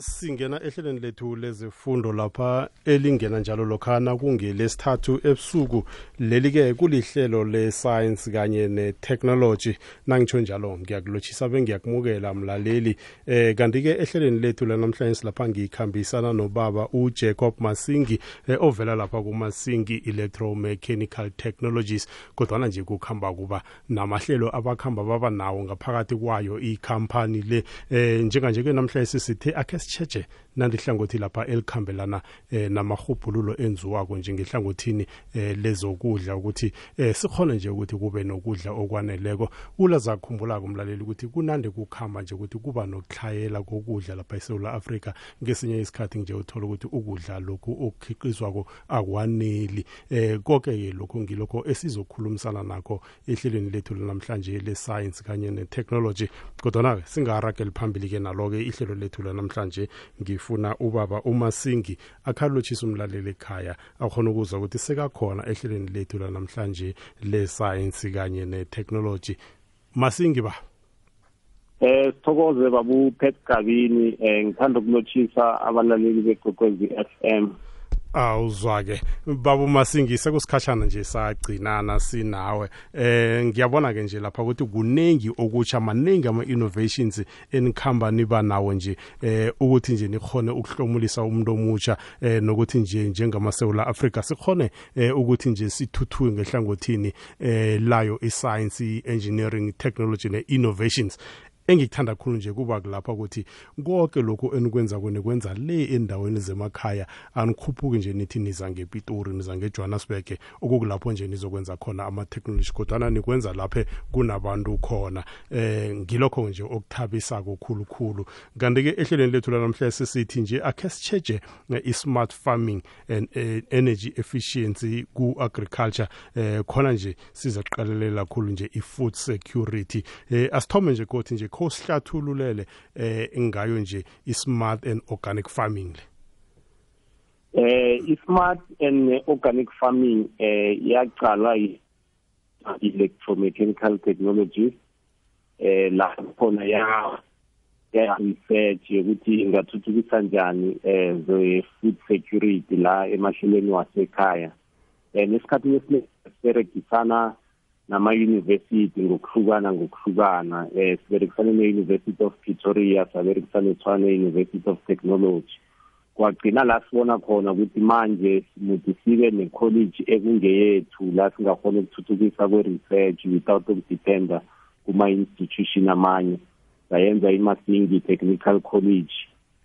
singena ehlelweni lethu lezifundo lapha elingena njalo lokhana kungelesithathu ebusuku leli-ke kulihlelo le-science kanye ne-technology nangitsho njalo ngiyakulotshisa bengiyakumukela mlaleli eh kanti-ke ehlelweni lethu lanamhlanje lapha ngikhambisana nobaba ujacob masingi eh, ovela lapha kumasingi electromechanical technologies kodwana nje kukhamba kuba namahlelo abakhamba baba nawo ngaphakathi kwayo ikhampani le eh njenganje-ke namhlanje sisithe akhe 체제 nanlihlangothi lapha elikhambelana eh, namahubhululo enziwako nje ngehlangothini eh, lezokudla ukuthi eh, sikhona nje ukuthi kube nokudla okwaneleko kula zakhumbulako umlaleli ukuthi kunande kukhamba nje ukuthi kuba nokuhlayela kokudla lapha esewula afrika ngesinye isikhathi nje uthola ukuthi ukudla lokhu okukhiqizwako akwaneli eh konke-ke lokhu ngilokho esizokhulumisana nakho ehlelweni lethu lanamhlanje le-science kanye ne-technology kodwana-ke singarageli phambili-ke nalo-ke ihlelo lethu lanamhlanje ngif efuna ubaba umasingi akhalotshise umlaleli ekhaya akhona ukuzwa ukuthi sekakhona ehlelweni lethu lanamhlanje lesayensi kanye netechnology masingi ba Eh sithokoze babu Pet Gabini eh ngithanda ukulotshisa abalaleli beGqoqwezi FM awuzwa-ke baba umasingise kusikhatshana nje sagcinana sinawe eh ngiyabona-ke nje lapha ukuthi kuningi okutsha maningi ama-innovations enikhamba niba nawo nje eh ukuthi nje nikhone ukuhlomulisa umuntu omutsha eh nokuthi nje njengamasewula afrika sikhone eh ukuthi nje sithuthuke ngehlangothini eh layo i-science engineering technology ne-innovations engikuthanda khulu nje kuba kulapha ukuthi konke lokhu enikwenza kwenikwenza le endaweni zemakhaya anikhuphuki nje nithi niza ngepitori niza ngejohannesburg okukulapho nje nizokwenza khona ama-technology kodwana nikwenza laphe kunabantu khona eh ngilokho nje okuthabisako khulukhulu kanti-ke ehlelweni lethu lanamhla sisithi nje akhe sitshetshe eh, i-smart farming and uh, energy efficiency ku-agriculture eh khona nje sizaqalelela khulu nje i-food security eh asithome nje kothi nje kho sihlathululele eh ngayo nje i-smart and organic farming le eh i-smart and organic farming eh yaqala electromechanical technologies eh la khona ya ya research ukuthi ingathuthukisa njani eh the food security la emahlelweni wasekhaya eh nesikhathi esineseregisana eh, namayunivesithi ngokuhlukana ngokuhlukana um eh, siberekisane ne-university of pretoria saberekisane tshwane university of technology kwagcina la sibona khona ukuthi manje muthi sibe ne-college ekungeyethu la singakhona ukuthuthukisa kwe-research without ukudependa kuma-institution amanye sayenza imasingi technical college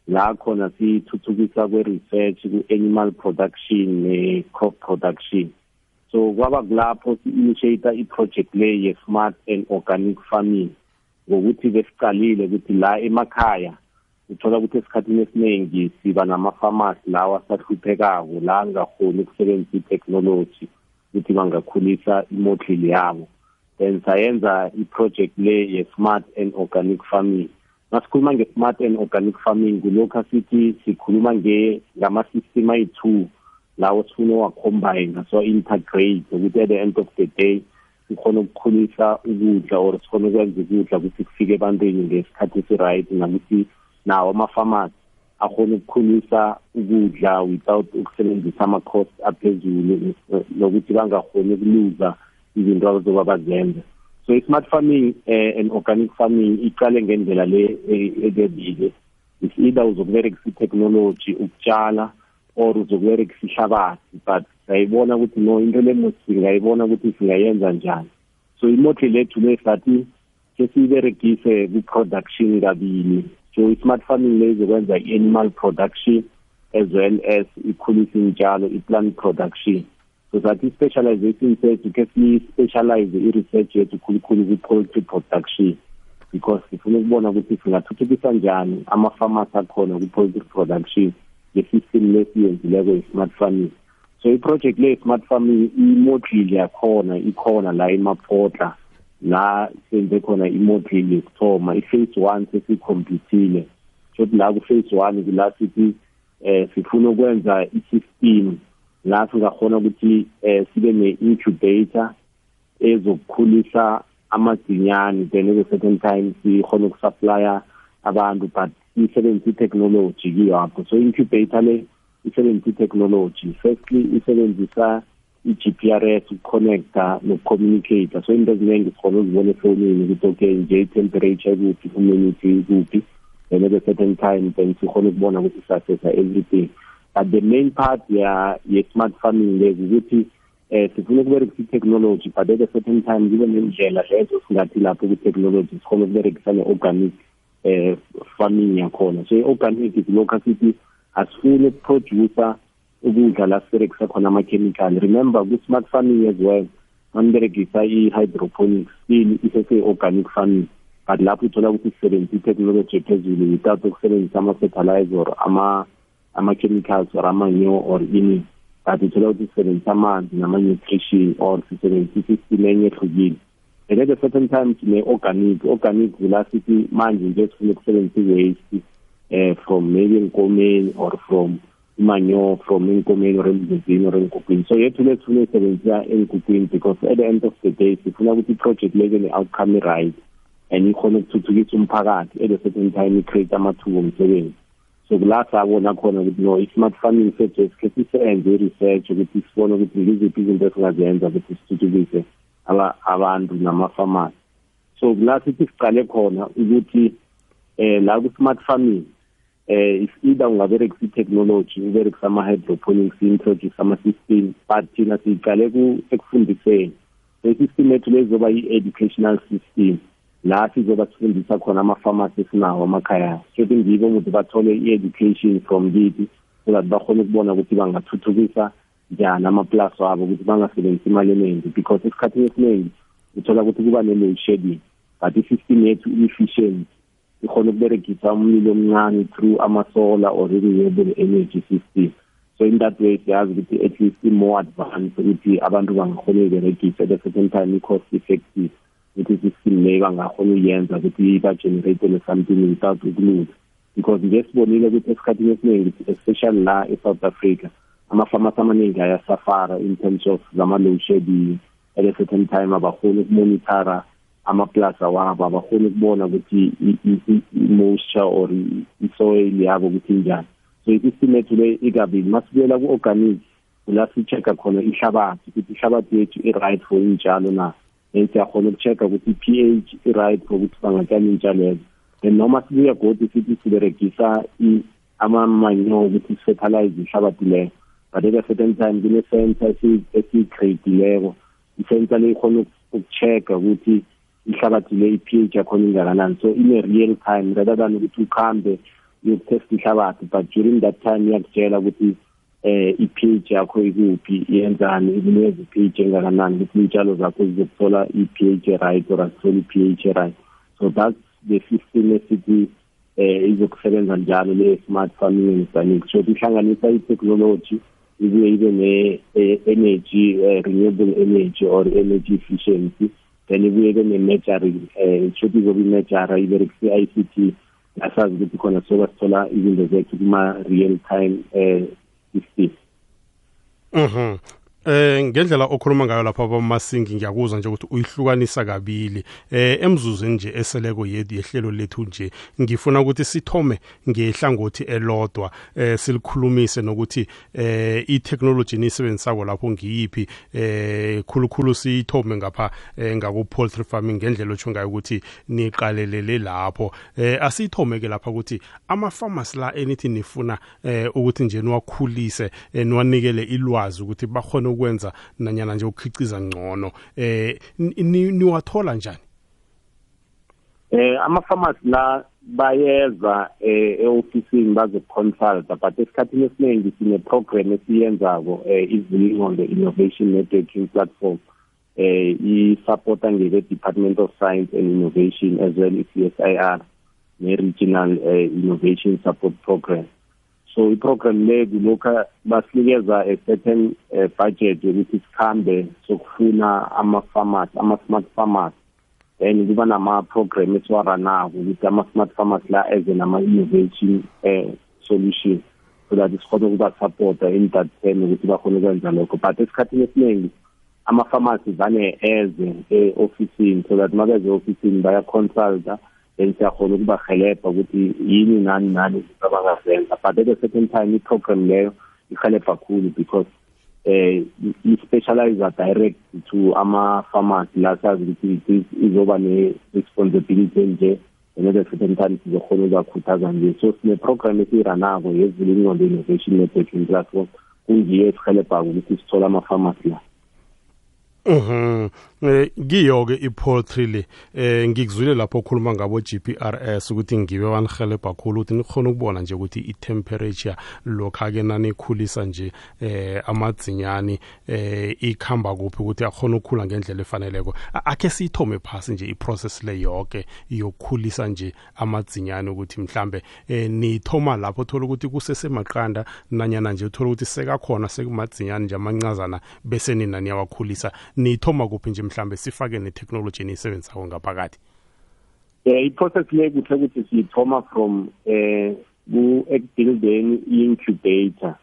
la khona sithuthukisa kwe-research ku-animal production ne-crop production so kwaba kulapho si-initiate i-project le ye-smart and organic farming ngokuthi besiqalile ukuthi la emakhaya uthola ukuthi esikhathini esiningi siba namafamasi lawa asahluphekako la angahoni ukusebenzisa itechnology ukuthi bangakhulisa imodlili yabo then sayenza i-project le ye-smart and organic farming masikhuluma nge-smart and organic farming kulokhu asithi sikhuluma ngama-system ayi-two la usifuna wacombine so integrate ukuthi at the end of the day ukhona ukukhulisa ukudla or sifuna ukwenza ukudla ukuthi kufike ebantwini ngesikhathi esi-right nakuthi nawo ama-pharmacy akhona ukukhulisa ukudla without ukusebenzisa ama-cost aphezulu nokuthi bangakhoni ukuluza izinto abazoba bazenza so i-smart farming uh, and organic farming iqale ngendlela le ebebile is either uzokuberekisa i-technology ukutshala uh, or uzokuberekisa ihlabathi but sayibona ukuthi no into le singayibona ukuthi singayenza njani so imodli lethu le sathi sesiyiberegise kwi-production kabili so i-smart farming le izokwenza i-animal production as well as ikhulisa intshalo i-plant production so sathi i-specialization sethu khe siyi-specialize i-research yethu khulukhulu kwi-poultry production because sifuna ukubona ukuthi singathuthukisa njani ama-farmers akhona kwi-poultry production nge-system lesiyenzileko ye-smart farming so iproject le smart farming imodule yakhona ikhona la emaphotla la senze khona imodule yokuthoma i-phase one sesikhompyuthile shothi la ku-phase one kula sithi um sifuna ukwenza i-system la singakhona ukuthi um sibe ne-incubator ezokukhulisa amadzinyani then at a certain time sikhona ukusuplya abantu but isebenzise technology, kiyapho so incubator le isebenzisa technology. firstly isebenzisa i-g p r s ukuconnecta nokucommunicata so into eziningi sikhona uzibona efowunini ukuthi okay nje i-temperature kuphi humidity kuphi then at a certain time then sikhona ukubona ukuthi sasesa everything but the main part ye-smart farming lezi ukuthi um sifuna ukuberekisa i-technology but at a certain time kube nendlela lezo singathi lapho kwi-technology sikhona ukuberekisa ne-organic eh farming yakhona so i-organic lokhu asithi asifuni ukuproducer ukudla la siberekisa khona chemical remember ku-smart farming as well maniberegisa i-hydroponics still isese-organic farming but lapho uthola ukuthi sisebenzisa i-technology ephezulu without ukusebenzisa ama-fertilizer or ama-chemicals or amanyo or ini but uthola ukuthi sisebenzisa amanzi nama-nutrition or sisebenzisa i-system enye ehlukile and at a certain time ne-organic organic velocity manje nje sifuna ukusebenzisa i-waste eh from maybe enkomeni or from manure from enkomeni or emzizini or enkukini so yethu le sifuna isebenzisa enkukini because at the end of the day sifuna ukuthi i-project leke ne-outcome right and ikhona ukuthuthukisa umphakathi at a certain time i-create amathuba omsebenzi so kula sabona khona ukuthi no i-smart farming sethu sikhe sisenze i-research ukuthi sibone ukuthi ngiziphi izinto esingazenza ukuthi sithuthukise abantu nama-farmers so la sithi siqale khona ukuthi eh la ku-smart farming eh either ungaberekisa i-technology uberekisa ama-hydroponics introduce ama-system but thina siyiqale ekufundiseni i-system yethu le zoba yi-educational system la sizoba sifundisa khona ama-pharmacy esinawo amakhaya sokuthi ngibo ukuthi bathole i-education from kithi so that bakhone ukubona ukuthi bangathuthukisa njani amaplus wabo ukuthi bangasebenzisi imali eningi because esikhathini esiningi uthola ukuthi kuba ne-load shedding but i-system yethu i-efficient ikhona ukuberegisa umlilo omncane through ama-solar or i-renewable energy system so in that way siyazi ukuthi at least i-more advance ukuthi abantu bangakhona uyiberegisa at a certain time i-cost effective ukuthi i-system leyo bangakhona ukuyenza ukuthi ba-generatele something without ukuluza because nje sibonile ukuthi esikhathini esiningi especially la e-south africa ama-farmers amaningi ayasafara in terms of zama-low at a certain time abakhoni ukumonithara amaplaza wabo abakhoni ukubona ukuthi i-moisture or i-soil yabo ukuthi njani so i-system yethu le ikabili masibuyela ku-organic la si-check-a khona ihlabathi ukuthi ihlabathi yethu i-right for iy'tshalo na then siyakhona uku-check-a ukuthi i-p h i-right for ukuthi bangatyala iy'tshalo ezo then noma sibuya godi sithi siberegisa ama-manyo ukuthi fertilize ihlabathi leyo but at a certain time kune-sensor esiyicreatileko isensor le ikhona ukuchecka ukuthi ihlabathi le i-p h yakhona ingakanani so ine-real time rather than ukuthi ukhambe test ihlabathi but during that time iyakutshela ukuthi eh i-pH yakho ikuphi iyenzani ikuneza i-pH engakanani ukuthi iy'tshalo zakho zizokuthola i-pH right or azitholi i-pH right so that's the system esithi eh izokusebenza njalo le-smart farming and so ihlanganisa i-technology ibuye ibe ne-energy e, e, renewable energy or energy efficiency then ibuye ibe ne-measuring e, um shoti izobe imejara iberekise i-i c t asazi ukuthi khona soba sithola izinto zethu kuma-real time um system mhm. Eh ngendlela okhuluma ngayo lapha bamasingi ngiyakuzwa nje ukuthi uyihlukanisa kabili eh emzuzweni nje eseleko yedi yehlelo lethu nje ngifuna ukuthi sithome ngehlangothi elodwa eh silikhulumise nokuthi eh i-technology nisebenzisako lapho ngiyiphi eh khulukhulu siyithome ngapha eh, ngaku poultry farming ngendlela otsho ngayo ukuthi niqalelele lapho eh asiyithome ke lapha ukuthi ama farmers la enithi nifuna eh ukuthi nje niwakhulise eh, niwanikele ilwazi ukuthi bakhona ukwenza nanyana nje ukukhiciza ngcono eh niwathola njani eh ama-pharmacy la bayeza eh, e-ofisini bazoconsulta but esikhathini esiningi sine-program esiyenzako um eh, izingo nge-innovation networking platform um isupporta ngeke-department of science and innovation as well i-c s i r ne-regional um innovation support program so i-program le kulokhu basinikeza a certain uh, budget yokuthi sikhambe sokufuna ama-farmers ama-smart farmers then kuba nama-program esiwaranako ukuthi ama-smart farmers la eze nama-innovation um uh, eh, solution so that sikhona ukubasupporta in-datpen ukuthi bakhone ukwenza lokho but esikhathini esiningi ama-farmers vane eze e-ofisini so that makeze e-ofisini bayaconsulta bengisiyakghona ukubarhelebha ukuthi yini nani nani izinto abangazenza but at the second time i-program leyo ihelebha khulu because eh i-specializer direct to ama farmers lasazi ukuthi izoba ne-responsibility enje and at the second time sizokhona ukubakhuthaza nje so sine-program esiyiranako yezile ingqondo innovation networking platform kungiyo esihelebhako ukuthi sithole ama farmers la Mhm. Eh, ngiyo-ke i-poultry le um ngikuzwile lapho okhuluma ngabo g p r s ukuthi ngibe banihelebha khulu ukuthi nikhona ukubona nje ukuthi i-temperature lokha-ke nanikhulisa nje um amadzinyani um ikhamba kuphi ukuthi akhona ukukhula ngendlela efaneleko akhe siyithome phasi nje i-process le yonke yokukhulisa nje amadzinyani ukuthi mhlambe um niyithoma lapho uthola ukuthi kusesemaqanda nanyana nje uthola ukuthi sekakhona sekumadzinyani nje amancazana bese nina niyawakhulisa niyithoma kuphi nje mhlambe sifake netechnology nisebenzisako ngaphakathi eh i-process le kuhle ukuthi siyithoma from eh ku-buildeni i-incubator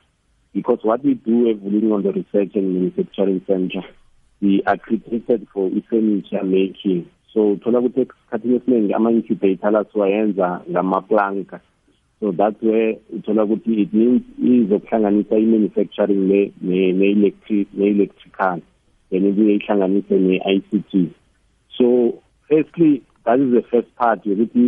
because what we do evuling on the research and manufacturing center we accredited for i-furniture making so uthola ukuthi esikhathini esiningi ama-incubator la siwayenza ngamaplanka so that's where uthola ukuthi it means izokuhlanganisa i-manufacturing ne-electrical ne, ne then ibuye ihlanganise ne-ICT so firstly that is the first part yokuthi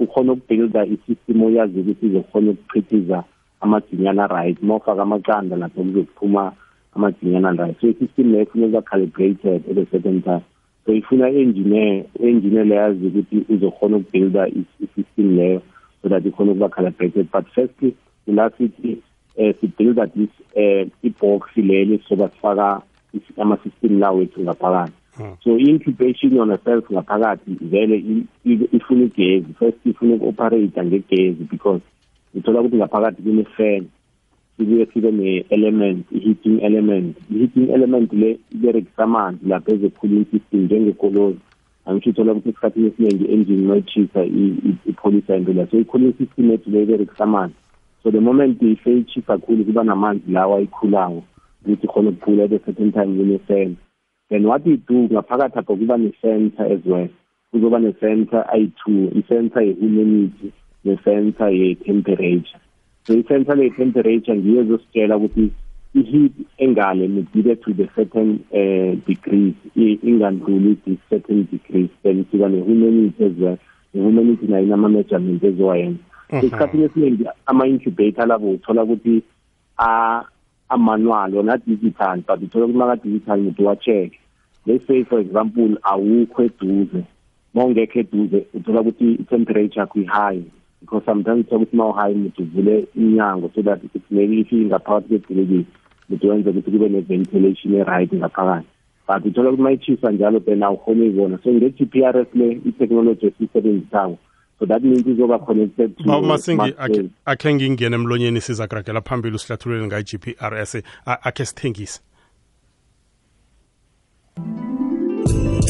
ukhona ukubuilda i-system oyazi ukuthi izokhona ukuchithiza amajinyana right mawufaka amaqanda lapho kuzokuphuma amajinyana right so i-system leyo ifuna ukuba calibrated at a certain time so ifuna engineer engineer leyazi ukuthi uzokhona ukubuilda i-system leyo so that ikhona ukuba calibrated but firstly ilasithi eh, um sibuilda this um ibox leli soba sifaka ama-system la wethu ngaphakathi hmm. so i-incubation yona self ngaphakathi vele ifuna igezi first ifuna uku-operate ngegezi because uthola ukuthi ngaphakathi kunefene sibuye sibe ne-element i-heating element i-heating element le iberekisa amanzi lapho ezekhulula i-system njengekolozi angisho uthola ukuthi esikhathini esiningi i-engine noyitshisa ipholisa into la so ikhulula i-system ethu le iberekisa amanzi so the moment seyitshisa khulu kuba namanzi lawa ayikhulawo ukuthi khona ukuphula at a certain time kune-center then what we do ngaphakathi apho kuba ne-center as well kuzoba ne-center ayi-two i-center ye-humidity ne-center ye-temperature so i-center le-temperature ngiyo ezositshela ukuthi i-heat engane medibe to the certain uh, degrees ingandluli certain degrees then siba ne-humidity as well ne-humidity nayo inama-measurement eziwayenza mhm. esikhathini esiningi ama-incubator labo uthola ukuthi amanual yona digital but uthola ukuthi maka digital umuntu wa-check let's say for example awukho eduze mawungekho eduze uthola ukuthi i-temperature yakho i-high because sometimes uthola ukuthi mawu-high umuntu uvule iminyango so that it's maybe if ingaphakathi kwebhilekile umuntu wenze ukuthi kube ne-ventilation e-right ngaphakathi but uthola ukuthi mayitshisa njalo then awukhona uyibona so nge-g p r s le itechnology esiyisebenzisako so that means izoba connected to masingi akhe akhe ngingene emlonyeni sizakuragela phambili usihlathulele nga-g p r s akhe sithengise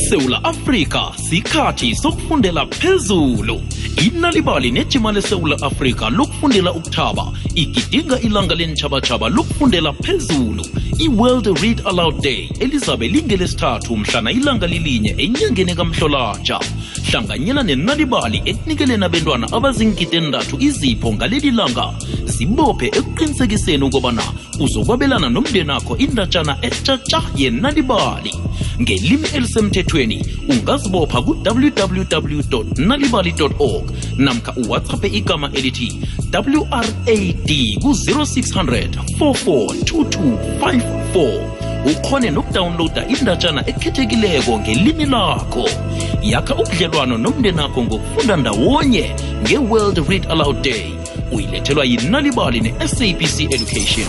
isewula afrika sikhathi sokufundela phezulu inalibali nejima lesewula afrika lokufundela ukuthaba igidinga ilanga lenithabathaba lokufundela phezulu i-world read aloud day elizabe lingelesithathu mhlana ilanga lilinye enyangeni kamhlolanja hlanganyela nenalibali ekunikeleni abentwana abaziingide endathu izipho ngaleli langa zibophe ekuqinisekiseni ukobana uzokwabelana nomndenakho akho indatshana etshatsha yenalibali ngelimi elisemthethweni ungazibopha ku-www nalibali org namkha uwhatsappe igama elithi wrad ku-0600 442254 ukhone nokudawunloada indatshana ekhethekileko ngelimi lakho yakha ubudlelwano nomndenakho ngokufunda ndawonye nge-world read aloud day uyilethelwa yinalibali ne-sabc education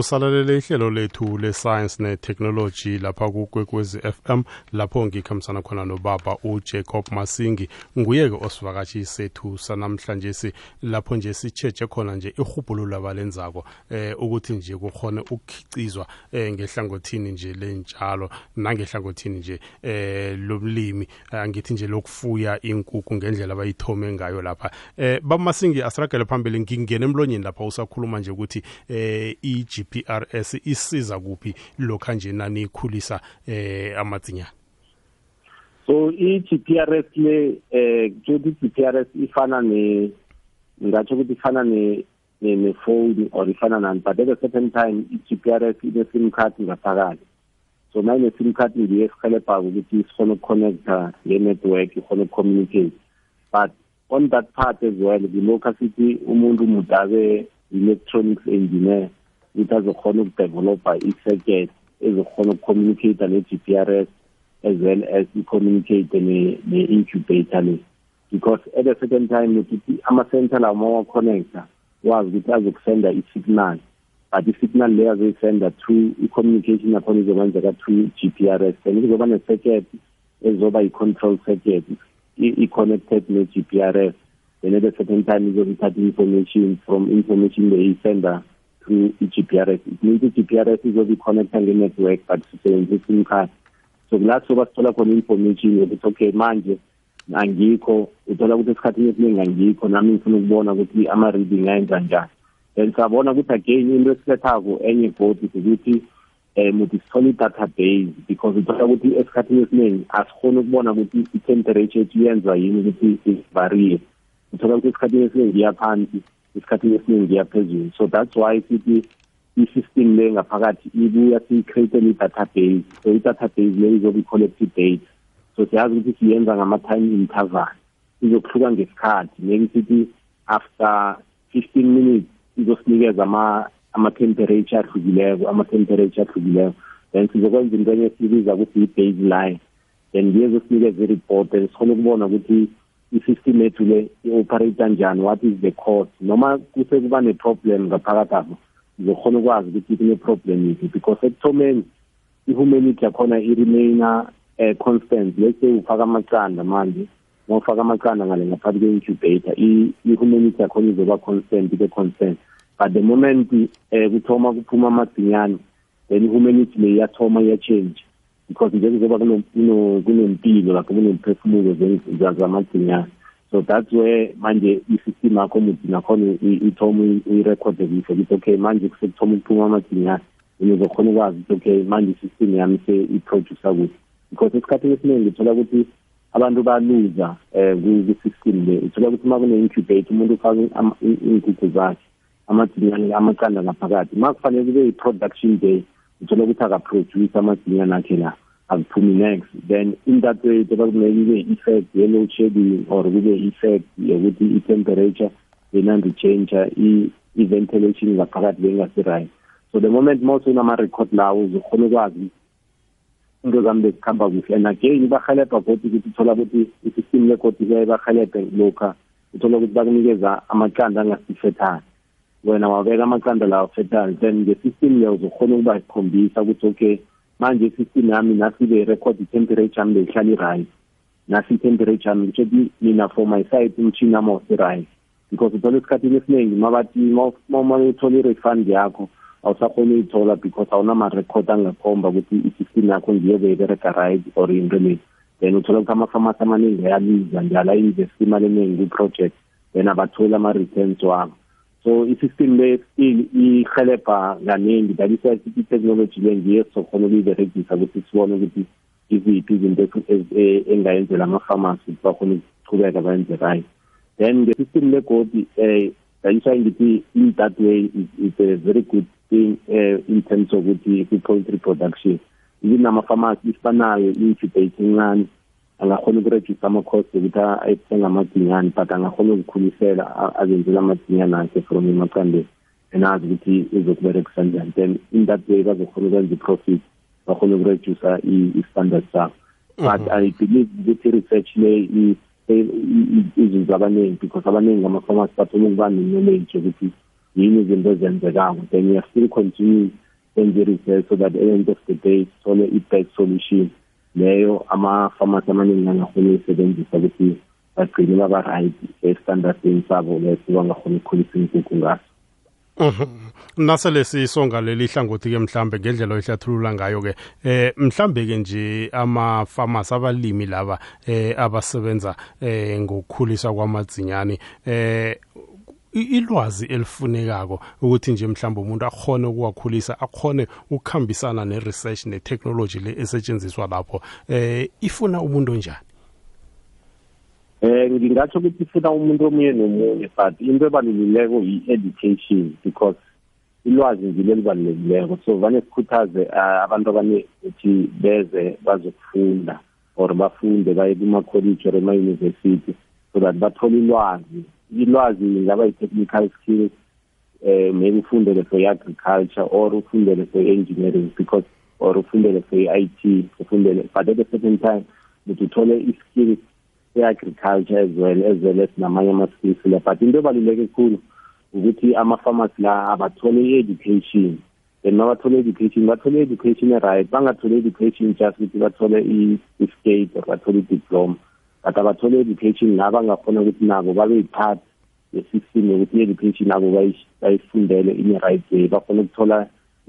usalalela ihlelo lethu le-science ne-technology lapha kukwekwezi fm lapho ngikhambisana khona nobaba ujacob masingi nguye-ke osivakatshi sethu sanamhlanje si lapho nje sitshetshe khona nje ihubhululo abalenzako eh ukuthi nje kukhone ukukhicizwa eh ngehlangothini nje lenjalo nangehlangothini nje eh lomlimi angithi nje lokufuya inkukhu ngendlela abayithome ngayo lapha eh baba masingi asiragele phambili ngingena emlonyeni lapha usakhuluma nje ukuthi eh i GPRS isiza kuphi lokho nje nanikhulisa eh amadzinyana so i-GPRS le eh kuthi i-GPRS ifana ne ngathi ukuthi ifana ne ne phone or ifana nani but at a certain time i-GPRS ine SIM card ngaphakathi so mayine SIM card ngiye esihelebhaka ukuthi sikhona ukukhonektha nge-network ikhona ukucommunicate but on that part as well ngilokhu asithi umuntu mudabe electronics engineer ukuthi azokhona ukudevelopa i-circuit ezokhona ukucommunicate ne-g p r s as well as i-communicate ne-incubator le because at a certain time ukuthi ama-center lawo mawaconnecta wazi ukuthi azokusenda i-signal but i-signal leyo azoyisenda through i-communication yakhona izokwenzeka through g p r s then kuzoba ne-circuit ezoba i-control circuit i-connected ne-g p r s then at a certain time izokuthatha i-information from information le isenda through i-GPRS. It means i-GPRS izobe nge-network but sisebenzisa sim card. So kulapho basithola khona i-information yokuthi e okay manje angikho uthola ukuthi esikhathini esiningi angikho nami ngifuna ukubona ukuthi ama-reading ayenza njani then sabona ukuthi again into esilethako enye godi ukuthi um eh, uthi sithole i-database because uthola ukuthi esikhathini esiningi asikhoni ukubona ukuthi i-temperature ethu yenza yini ukuthi ivariye uthola ukuthi esikhathini esiningi iyaphansi isikhathini esiningi yaphezulu so that's why sithi i-system le ngaphakathi ibuya siyi-createle i-database so i-database le izobe i-collective data so siyazi ukuthi siyenza ngama-time interval izokuhluka ngesikhathi maybe sithi after fifteen minutes izosinikeza ama-temperature ahlukileko ama-temperature ahlukileko then sizokwenza into enye sibiza ukuthi i-baseline then ngiye zosinikeza i-report then sikhona ukubona ukuthi i-system yethu le i-operate njani what is the cause noma kuse kuba ne-problem ngaphakathi apho uzokhona ukwazi ukuthi kune-problem yithi because ekuthomeni i-humanity yakhona i-remaina um constant let's say ufaka amacanda manje nofaka amacanda ngale ngaphansi kwe-incubator i-humanity yakhona izoba constant ibe constant but the moment um kuthoma kuphuma amadzinyane then i-humanity le iyathoma iyachange because njengoba kunempilo lapho kunemphefumulo zamaginyana so that's where manje i-system yakho umuthi nakhona ithoma uyirekhode kuhle ukuthi okay manje kusekuthoma ukuphuma amaginyana and uzokhona ukwazi ukuthi okay manje i-system yami se-iproduce kuhle because esikhathini esiningi uthola ukuthi abantu baluza um eh, kwi-system le uthola ukuthi uma kune-incubate umuntu ufake iy'nkukhu zakhe amaginyane amacanda ngaphakathi uma kufanele kube yi-production day uthola ukuthi akaproduce amasinyana akhe la akuphumi next then in that way kumele kube effect ye-low shedding or kube effect yokuthi i-temperature yenandi-change i-ventilation ngaphakathi bengasi-right so the moment ma usenama record lawo uzokhona ukwazi into zami bezikhamba kuhle and again ibahelebha godi ukuthi uthola ukuthi i-system legodi kuyaye bahelebhe lokha uthola ukuthi bakunikeza amaqanda angasifethana wena wabeka amaqanda lawo fetani then nge-system leyo uzokhona ukuba ikhombisa ukuthi okay manje i-system yami nasi-ke record i-temperature yami beyihlala i-right nasi i-temperature yami ngitsho ukuthi mina for my side umtshini wami awuse-right because uthola esikhathini esiningi mabathi uthola i-refund yakho awusakhoni uyithola because awunama-record angakhomba ukuthi i-system yakho ndiyo beyiberega right or into leyi then uthola ukuthi ama-farmers amaningi ayaliza njalo ayinvesti imali eningi kwi-project then abatholi ama-returns wabo so i-system le ihelebha kaningi that is le ngiyo sizokhona ukuyiberegisa ukuthi sibone ukuthi iziphi izinto engayenzela ama-pharmacy ukuthi bakhona ukuchubeka bayenze right then nge-system legodi eh, um that is ngithi in that way it's a very good thing eh, in terms of ukuthi kwi-poultry production even ama-pharmacy i-incubator incane angakhona ukuregisa amakhosi okuthi ayithenga amadzinyani but angakhona ukukhulisela azenzela amadzinyani akhe from emacandeni and azi ukuthi uzokuberekisa then in that way bazokhona ukwenza i-profit bakhona ukureduca i-standard sabo mhm. but i believe ukuthi i-research le e, izuze abaningi because abaningi ama-farmers bathoma ukuba ne-knowledge yokuthi yini izinto ezenzekako then you are still continue enze i-research so that the end of the day sithole i-back solution leyo ama-pharmacy amaningi angakhona uyisebenzisa ukuthi bagcine baba-right esitandardini sabo leso bangakhona ukukhulisa inkukhu ngaso mhm. nasele sisonga leli hlangothi-ke mhlambe ngendlela oyihlathulula ngayo-ke eh mhlambe-ke nje ama-farmers abalimi laba eh abasebenza eh ngokukhuliswa kwamadzinyani eh ilwazi elifunekako ukuthi nje mhlawumbe umuntu akhone ukuwakhulisa akhone ukukhambisana ne-research ne-technology le esetshenziswa lapho eh ifuna umuntu onjani eh ngingatsho ukuthi ifuna umuntu omunye nomunye but into ebalulileko yi-education because ilwazi ngilo elibalulekileko so vane sikhuthaze ah, abantu abaningi ukuthi beze bazokufunda or bafunde baye kuma-college or ema-university so that bathole ilwazi ilwazi ingaba yi-technical skills eh maybe ufundele for agriculture or ufundele for engineering because or ufundele for IT ufundele but at the same time uthi uthole i-skills e-agriculture as well as well as namanye ama-skills la but into ebaluleke khulu ukuthi ama-farmers la abathole i-education then mabathole i-education bathole i-education e-right bangathole i-education just ukuthi bathole i-state or bathole i-diploma kodwa bathole education nabo angafuna ukuthi nabo babe yiphathi ye-system yokuthi i-education nabo bayifundele ine-right way bafuna ukuthola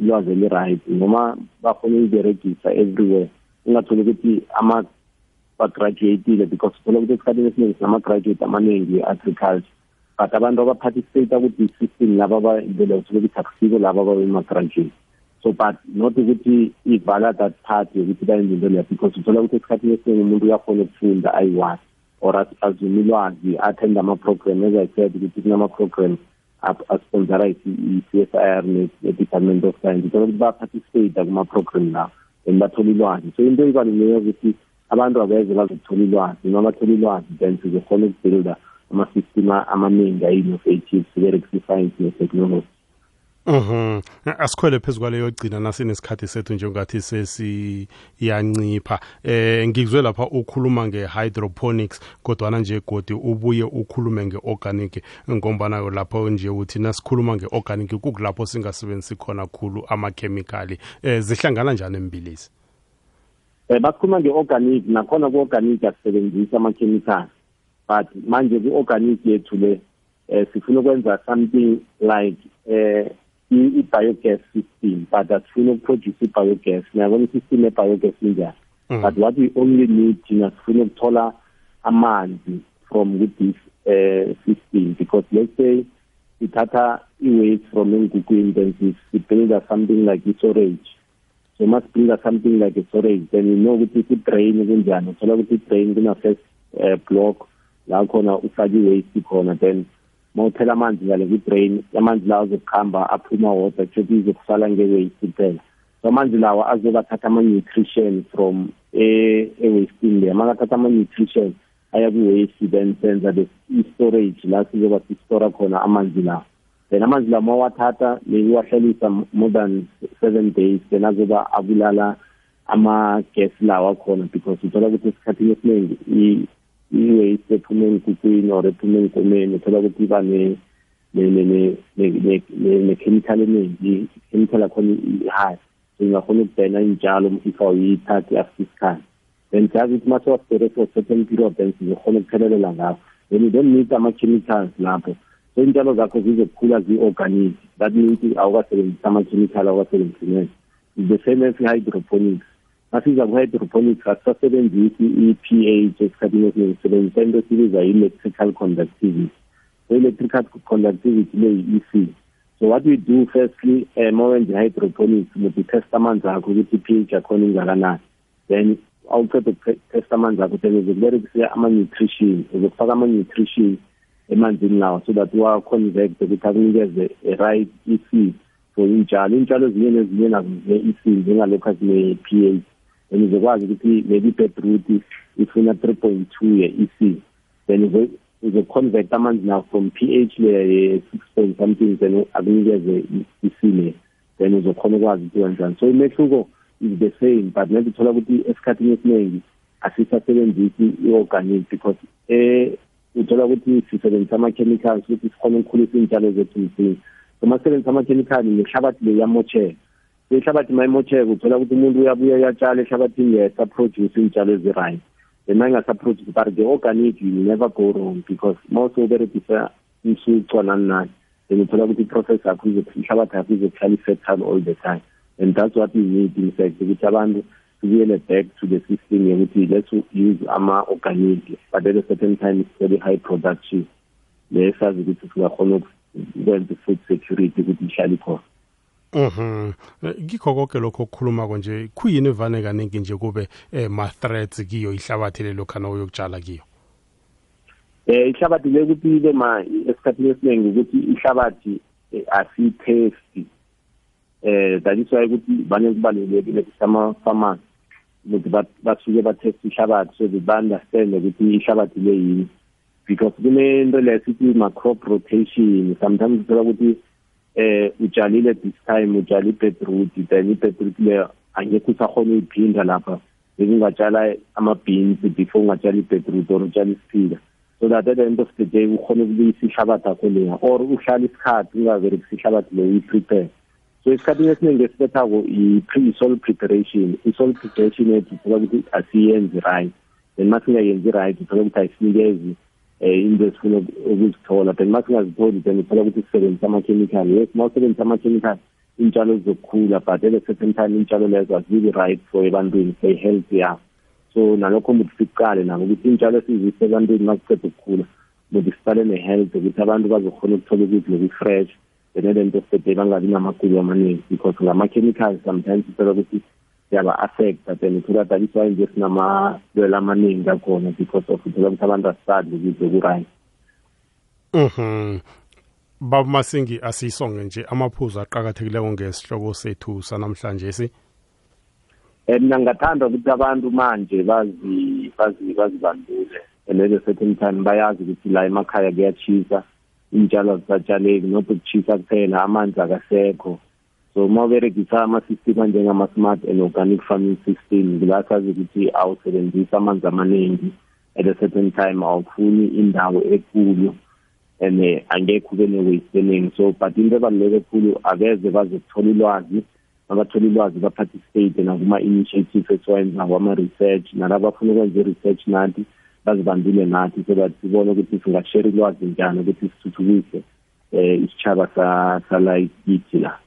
ilwazi eli-right noma bafuna ukuyiberegisa everywhere ungatholi ukuthi bagraduatile because sibona ukuthi esikhathini esiningi sinama-graduate amaningi e-agriculture but abantu abaparticipate ukuthi i-system laba bayibelekisele ukuthi akusiko laba babe ma-graduate so but not ukuthi ivala that part yokuthi bayenze leya because uthola ukuthi esikhathini esiningi umuntu uyakhona ukufunda ayiwazi or azume athende ama-program as i said ukuthi kunama-program asponsora i-c s i r ne-department of science uthola ukuthi baparticipate kuma-program lawo then bathole ilwazi so into ibaluleyo ukuthi abantu abeze bazothola ilwazi noma bathole ilwazi then sizokhona ukubuilda ama-system amaningi a-innovative science ne-technology Mhm. Asikhwele phezukwa leyo gcina nasinesikhathi sethu njengathi sesiyancipha. Eh ngikuzwe lapha ukhuluma ngehydroponics kodwa na nje godi ubuye ukhulume ngeorganic ngombana lapho nje uthi nasikhuluma ngeorganic kukulapho singasebenzisi khona khulu amakhemikhali. Eh zihlangana njani embilisi? Eh basikhuluma ngeorganic nakhona kuorganic asebenzisa amakhemikhali. But manje kuorganic yethu le eh sifuna ukwenza something like eh i-biogas system but asifuni ukuproduce i-biogas nabona i-system ye-biogas injani mm. but what we only need thina sifuna ukuthola amanzi from this uh, system because let's say sithatha i-waste from engukwini then sibringa something like i-storage so masibringa something like i-storage then you know ukuthi si-drain kunjani uthola ukuthi i-drain kuna-first uh, block la khona ufake i-waste khona then mawuthela amanzi ngale kwidrain amanzi lawa azokuhamba aphuma water kushothi izokusala nge-waste so amanzi lawa azobathatha ama-nutrition from e-wastini le ma ngathatha ama-nutrition aya ku-waste then senza the i-storage la sizoba sistora khona amanzi lawa then amanzi lawa mawathatha nekuwahlalisa more than seven days then azoba abulala ama-gas lawa akhona because uthola ukuthi esikhathini esiningi iwe isephume enkukwini or ephume enkomeni uthola ukuthi iba ne-chemical eningi i-chemical akhona i-high so ingakhona ukubhena iy'tshalo mfifa uyithathe after isikhathi then siyazi ukuthi masewasiberese o-certain period then sizokhona ukuthelelela ngakho then you don't need ama-chemicals lapho so iy'tshalo zakho zizokhula zi-organic that means awukasebenzisa ama-chemical awukasebenzisi neze is the same as i-hydroponics asiza ku-hydroponics asisasebenzisi i-ph esikhathini esiningi sisebenzisa into esibiza i-electrical conductivity so electrical conductivity le yi-ec so what we do firstly eh, um ma i-hydroponics muthi amanzi akho ukuthi i-ph akhona ingakanani then awuqeda ukutesta amanzi akho then uzokuberekise ama-nutrition uzokufaka ama-nutrition emanzini lawo so that wa-convect ukuthi akunikeze a-right i-c for intshalo intshalo ezinye nezinye nazo zine-ec njengalokhu azine-p h then uzokwazi ukuthi maybe ibed root ifuna three point two ye-ec then uzoconvert amanzi nawo from p h leya ye-six point something then akunikeze i-ec le then uzokhona ukwazi ukuthi wenzani so imehluko is the same but nathi thola ukuthi esikhathini esiningi asisasebenzisi i-organic because eh uthola ukuthi sisebenzisa ama-chemicals ukuthi sikhona ukukhulisa iy'ntshalo zethu msini so masebenzisa ama-chemical ngehlabathi le iyamotsheka yehlabathi mayimocheke uthola ukuthi umuntu uyabuya uyatshala ehlabathini yayisaproduce iy'tshalo ezi-right then ma ingasaproduce but the-organic you never go wrong because ma usewuberegisa umsuco nani nani then uthola ukuthi i-process yakho ihlabathi yakho izokuhlala i-fertile all the time and that's what you need in fact ukuthi abantu sibuyele back to the system yokuthi let's use ama-organic but at a certain time it's very high production le sazi ukuthi singakhona ukwenza i-food security ukuthi ihlale khona Mhm. Ngikho konke lokho okukhuluma konje kuyini vane kaningi nje kube eh, ma threats kiyo ihlabathi lelo khona uyokutshala kiyo. Eh ihlabathi lekuthi ibe ma esikhathini esiningi ukuthi ihlabathi asithesti. Eh that is why ukuthi bane kubalulekile kusama farmers ukuthi basuke bathest ihlabathi so that understand ukuthi ihlabathi le yini because kunento lesithi ma crop rotation sometimes uthola ukuthi eh ujalile this time ujalile bedroot then you particularly anyukutsha khona ibean lapha ngeke ngajala ama beans before ngajala ibedroot or ngajala spinach so that then to say ukhona ubungisiphatha kuleya or uhlala isikati ngikaze ngisihlabathe layi prepare so isikati nesingesethetho i pre-soil preparation it's all preparation that ukuthi asiyenze right and uma singayenzi right sokuthi asifikeze um into esifuna ukuzithola then masingazitholi then uthola ukuthi sisebenzise amakhemikhali yes ma usebenzisa amakhemikhali iy'ntshalo zizokukhula but at a certain time iyntshalo lezo azibi right for ebantwini say-health yabo so nalokho muthi siqale nabo ukuthi iyntshalo esizise ebantwini ma siceda ukukhula muthi sicale ne-health ukuthi abantu bazokhona ukuthola ukuthi loku-fresh then at the end bangabi namagulo amaningi because ngama-chemicals sometimes uthola ukuthi yaba affect then uthola that iswa nje sinamadwela amaningi akhona because of uthola ukuthi abantu asisadi ukuthi ku-right mhm baba masingi asiyisonge nje amaphuzu aqakathekileyo ngesihloko sethu sanamhlanje si eh, mina ngingathanda ukuthi abantu manje bazi bazi bazibandule and at a certain time bayazi ukuthi la emakhaya kuyachisa iy'tshalo zisatshaleki not ukuchisa kuphela amanzi akasekho so uma beregisa ama-system anjengama-smart and organic farming system kula sazi ukuthi awusebenzisa amanzi amaningi at a certain time awufuni indawo ekulu and angekho ube ne-waste eningi so but into ebaluleke ekhulu akeze baze kuthola ilwazi abathola ilwazi ba-participate nakuma-initiative esiwayenza kwama-research nalabo bafuna ukwenza i-research nathi bazibambile nathi so that sibone ukuthi singashare ilwazi njani ukuthi sithuthukise um isitshaba salakithi la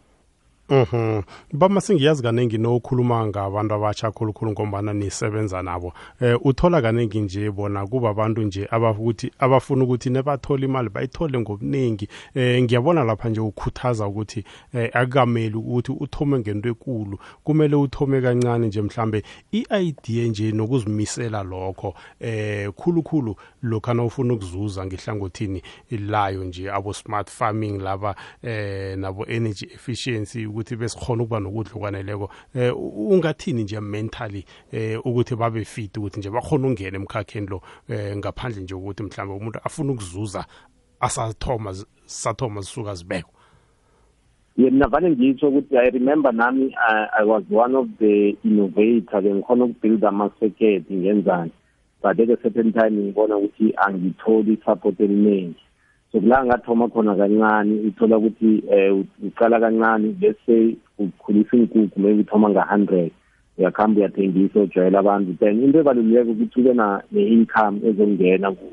Mhm. Bama singiyazi kaningi nokhuluma ngabantu abasha khulukhulu ngombana nisebenza nabo. Eh uthola kaningi nje bona kuba abantu nje abafuthi abafuna ukuthi nebathola imali bayithole ngobuningi. Eh ngiyabona lapha nje ukukhuthaza ukuthi eh akameli ukuthi uthome ngento enkulu. Kumele uthome kancane nje mhlambe iidea nje nokuzimisela lokho. Eh khulukhulu lokho na ufuna ukuzuza ngihlangothini layo nje abo smart farming laba eh nabo energy efficiency ukuthi besikhona ukuba nokudla okwaneleko eh, um ungathini nje mentally um ukuthi babe fit ukuthi nje bakhona ukungena emkhakheni lo um ngaphandle nje ukuthi mhlawumbe umuntu afuna ukuzuza asathoma sathoma zisuka zibekwa yena vane ngitsho ukuthi i remember nami I, i was one of the innovator bengikhona ukubuild amaseketi ngenzani but at a certain time ngibona ukuthi angitholi i-support eliningi sokula ngathoma khona kancane uthola ukuthi um uqala kancane let's say ukhulisa inkukhu maybe uthoma nga-hundred uyakhamba uyathengisa ujwayela abantu then into ebalululeka ukuthi ube ne-income ezongena kuwo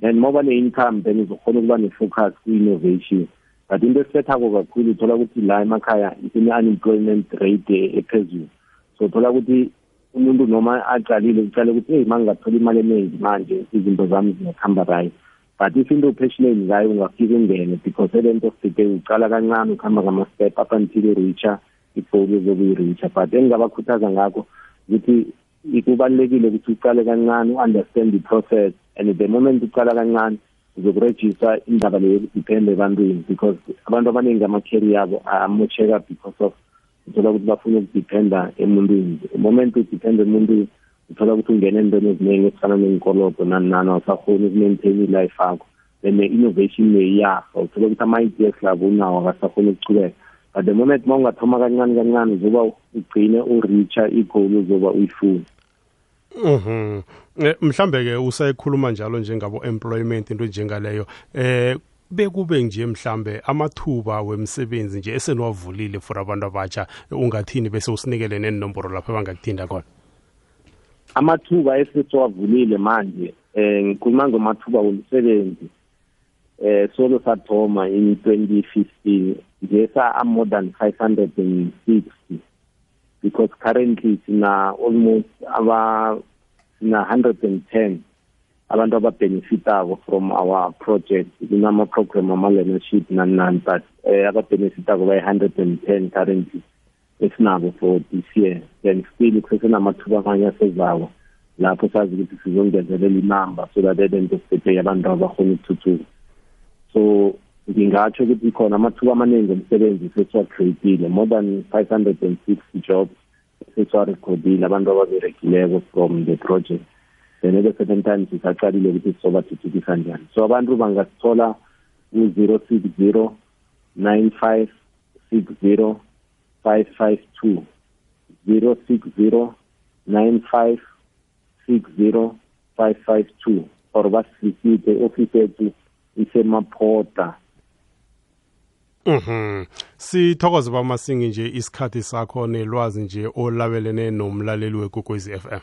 then uma uba ne-income then uzokhona ukuba ne-focus kwi-innovation but into esibethako kakhulu uthola ukuthi la emakhaya isine-unemployment rate ephezulu so uthola ukuthi umuntu noma aqalile ucale ukuthi eyi ma ngingathola imali eningi manje izinto zami zingakuhamba right but isinto upassionate ngayo ungafika ungene because elento sifike uqala kancane ukuhamba ngama-step up until i-reacher i-goal ezokuyi-reacher but engingabakhuthaza ngakho ukuthi kubalulekile ukuthi uqale kancane u-understand the process and the moment uqala kancane uzokurejista indaba leyo yokudiphenda ebantwini because abantu abaningi amakheri yabo amosheka because of uthola ukuthi bafuna ukudiphenda emuntwini the moment udiphenda emuntwini uthola ukuthi ungena endweni eziningi ezifana nenkolodo nani nani awusakhoni ukumaintain i-life yakho then ne-innovation neyiyafa uthola ukuthi ama-ideas labo unawo akasakhoni ukuchubeka but the moment ma ungathoma kancane kancane uzoba ugcine uricha igoal uzoba uyifuna Mhm. Eh, mhlambe ke usayikhuluma njalo njengabo employment into njengaleyo. Eh bekube nje mhlambe amathuba wemsebenzi nje esenwavulile for abantu abatsha ungathini bese usinikele nenomboro lapho bangakuthinda khona. amathuba avulile manje eh ngikhuluma ngomathuba omsebenzi eh solo sathoma in 2015 nje sa more than 560 because currently sina almost aba sina 110 abantu ababenefitako from our project kunama-program ama-learnership nani nani but um eh, ababenefitako bayi-hundred and ten currently esinabo for this year then still kusenamathuba amanye asezawo lapho sazi ukuthi sizongezelela inamba so that at the end of the day abantu abakhona ukuthuthuka so ngingatsho ukuthi khona amathuba amaningi omsebenzi sesiwacreatile more than 560 jobs sesiwarekhodile abantu ababeregileko from the project then at the same time sisaqalile ukuthi sizobathuthukisa njani so abantu bangasithola ku-060 95 60 552 060 9560 552 or basifike office yethu isemaphota Mhm. Sithokoze bamasingi nje isikhathi sakho nelwazi nje olabelene nomlaleli wekugwezi FM.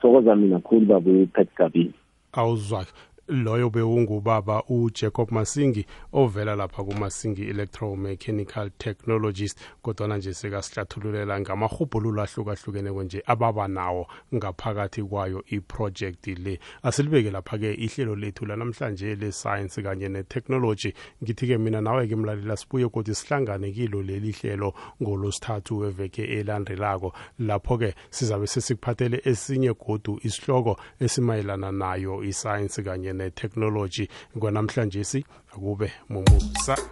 Thokoza mina khulu babu Pat Gabi. Awuzwakhe. loyo bewungubaba ujacob masingi ovela lapha kumasingi electromechanical technologist kodwana nje sekasihlathululela ngamahubhululo ahlukahlukeneko nje ababa nawo ngaphakathi kwayo iprojekti le asilibeke lapha-ke ihlelo lethu lanamhlanje le-sayensi kanye ne-technology ngithi-ke mina nawe-ke mlalela sibuye kodwa sihlangane kilo leli hlelo ngolosithathu weveke elandelako lapho-ke sizabe sesikuphathele esinye godu isihloko esimayelana nayo isayensi kanye netechnology kwanamhlanje si akube mumusa